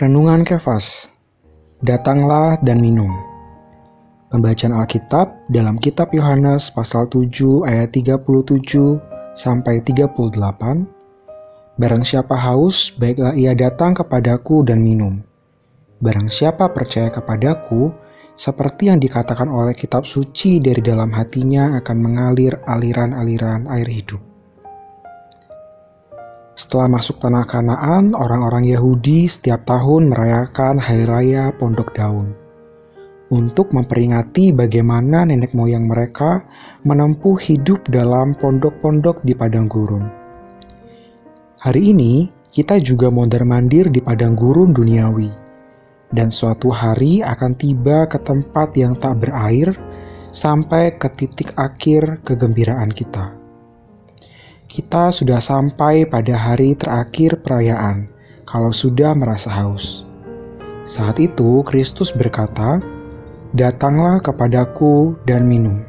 Renungan Kefas Datanglah dan minum Pembacaan Alkitab dalam kitab Yohanes pasal 7 ayat 37 sampai 38 Barang siapa haus, baiklah ia datang kepadaku dan minum. Barang siapa percaya kepadaku, seperti yang dikatakan oleh kitab suci dari dalam hatinya akan mengalir aliran-aliran air hidup. Setelah masuk tanah Kanaan, orang-orang Yahudi setiap tahun merayakan Hari Raya Pondok Daun. Untuk memperingati bagaimana nenek moyang mereka menempuh hidup dalam pondok-pondok di padang gurun. Hari ini, kita juga mondar-mandir di padang gurun duniawi, dan suatu hari akan tiba ke tempat yang tak berair sampai ke titik akhir kegembiraan kita kita sudah sampai pada hari terakhir perayaan kalau sudah merasa haus. Saat itu Kristus berkata, "Datanglah kepadaku dan minum."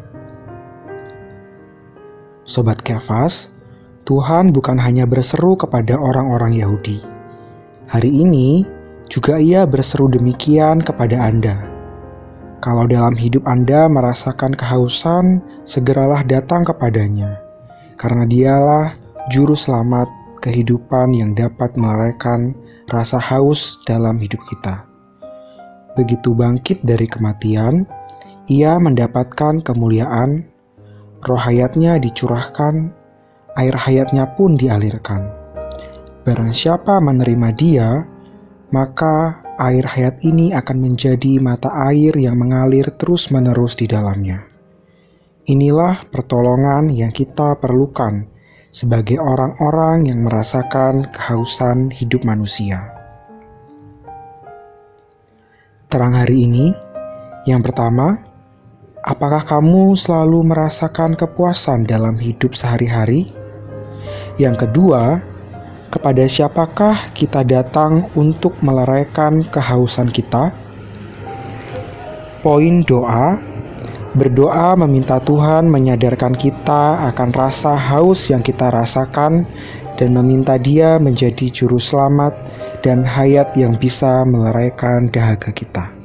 Sobat Kefas, Tuhan bukan hanya berseru kepada orang-orang Yahudi. Hari ini juga Ia berseru demikian kepada Anda. Kalau dalam hidup Anda merasakan kehausan, segeralah datang kepadanya karena dialah juru selamat kehidupan yang dapat melarikan rasa haus dalam hidup kita. Begitu bangkit dari kematian, ia mendapatkan kemuliaan, roh hayatnya dicurahkan, air hayatnya pun dialirkan. Barang siapa menerima dia, maka air hayat ini akan menjadi mata air yang mengalir terus-menerus di dalamnya. Inilah pertolongan yang kita perlukan sebagai orang-orang yang merasakan kehausan hidup manusia. Terang hari ini, yang pertama, apakah kamu selalu merasakan kepuasan dalam hidup sehari-hari? Yang kedua, kepada siapakah kita datang untuk meleraikan kehausan kita? Poin doa Berdoa meminta Tuhan menyadarkan kita akan rasa haus yang kita rasakan dan meminta Dia menjadi juru selamat dan hayat yang bisa meleraikan dahaga kita.